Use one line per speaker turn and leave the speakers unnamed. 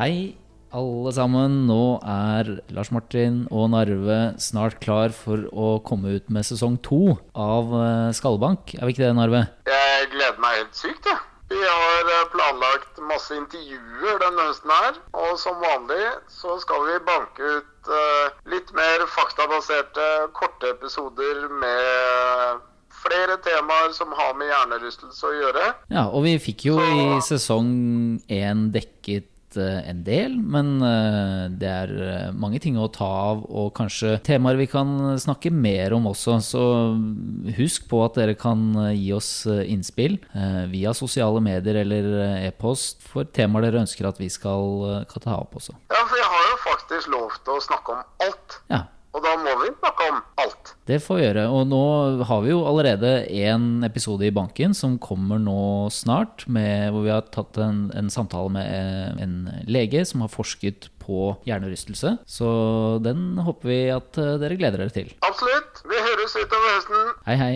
Hei, alle sammen. Nå er Lars Martin og Narve snart klar for å komme ut med sesong to av eh, Skallebank. Er vi ikke det, Narve?
Jeg gleder meg helt sykt, jeg. Vi har eh, planlagt masse intervjuer denne høsten her. Og som vanlig så skal vi banke ut eh, litt mer faktabaserte, korte episoder med flere temaer som har med hjernerystelse å gjøre.
Ja, og vi fikk jo i sesong én dekket eh, en del, men eh, det er eh, mange ting å ta av, og kanskje temaer vi kan snakke mer om også. Så husk på at dere kan gi oss innspill via sosiale medier eller e-post for temaer dere ønsker at vi skal, ta opp også.
Ja, for jeg har jo faktisk lov til å snakke om alt.
Ja,
Og da vi snakke om alt.
Det får vi gjøre. Og nå har vi jo allerede en episode i banken som kommer nå snart, med, hvor vi har tatt en, en samtale med eh, en lege som har forsket på hjernerystelse. Så den håper vi at eh, dere gleder dere til.
Absolutt. Vi høres utover høsten.
Hei, hei.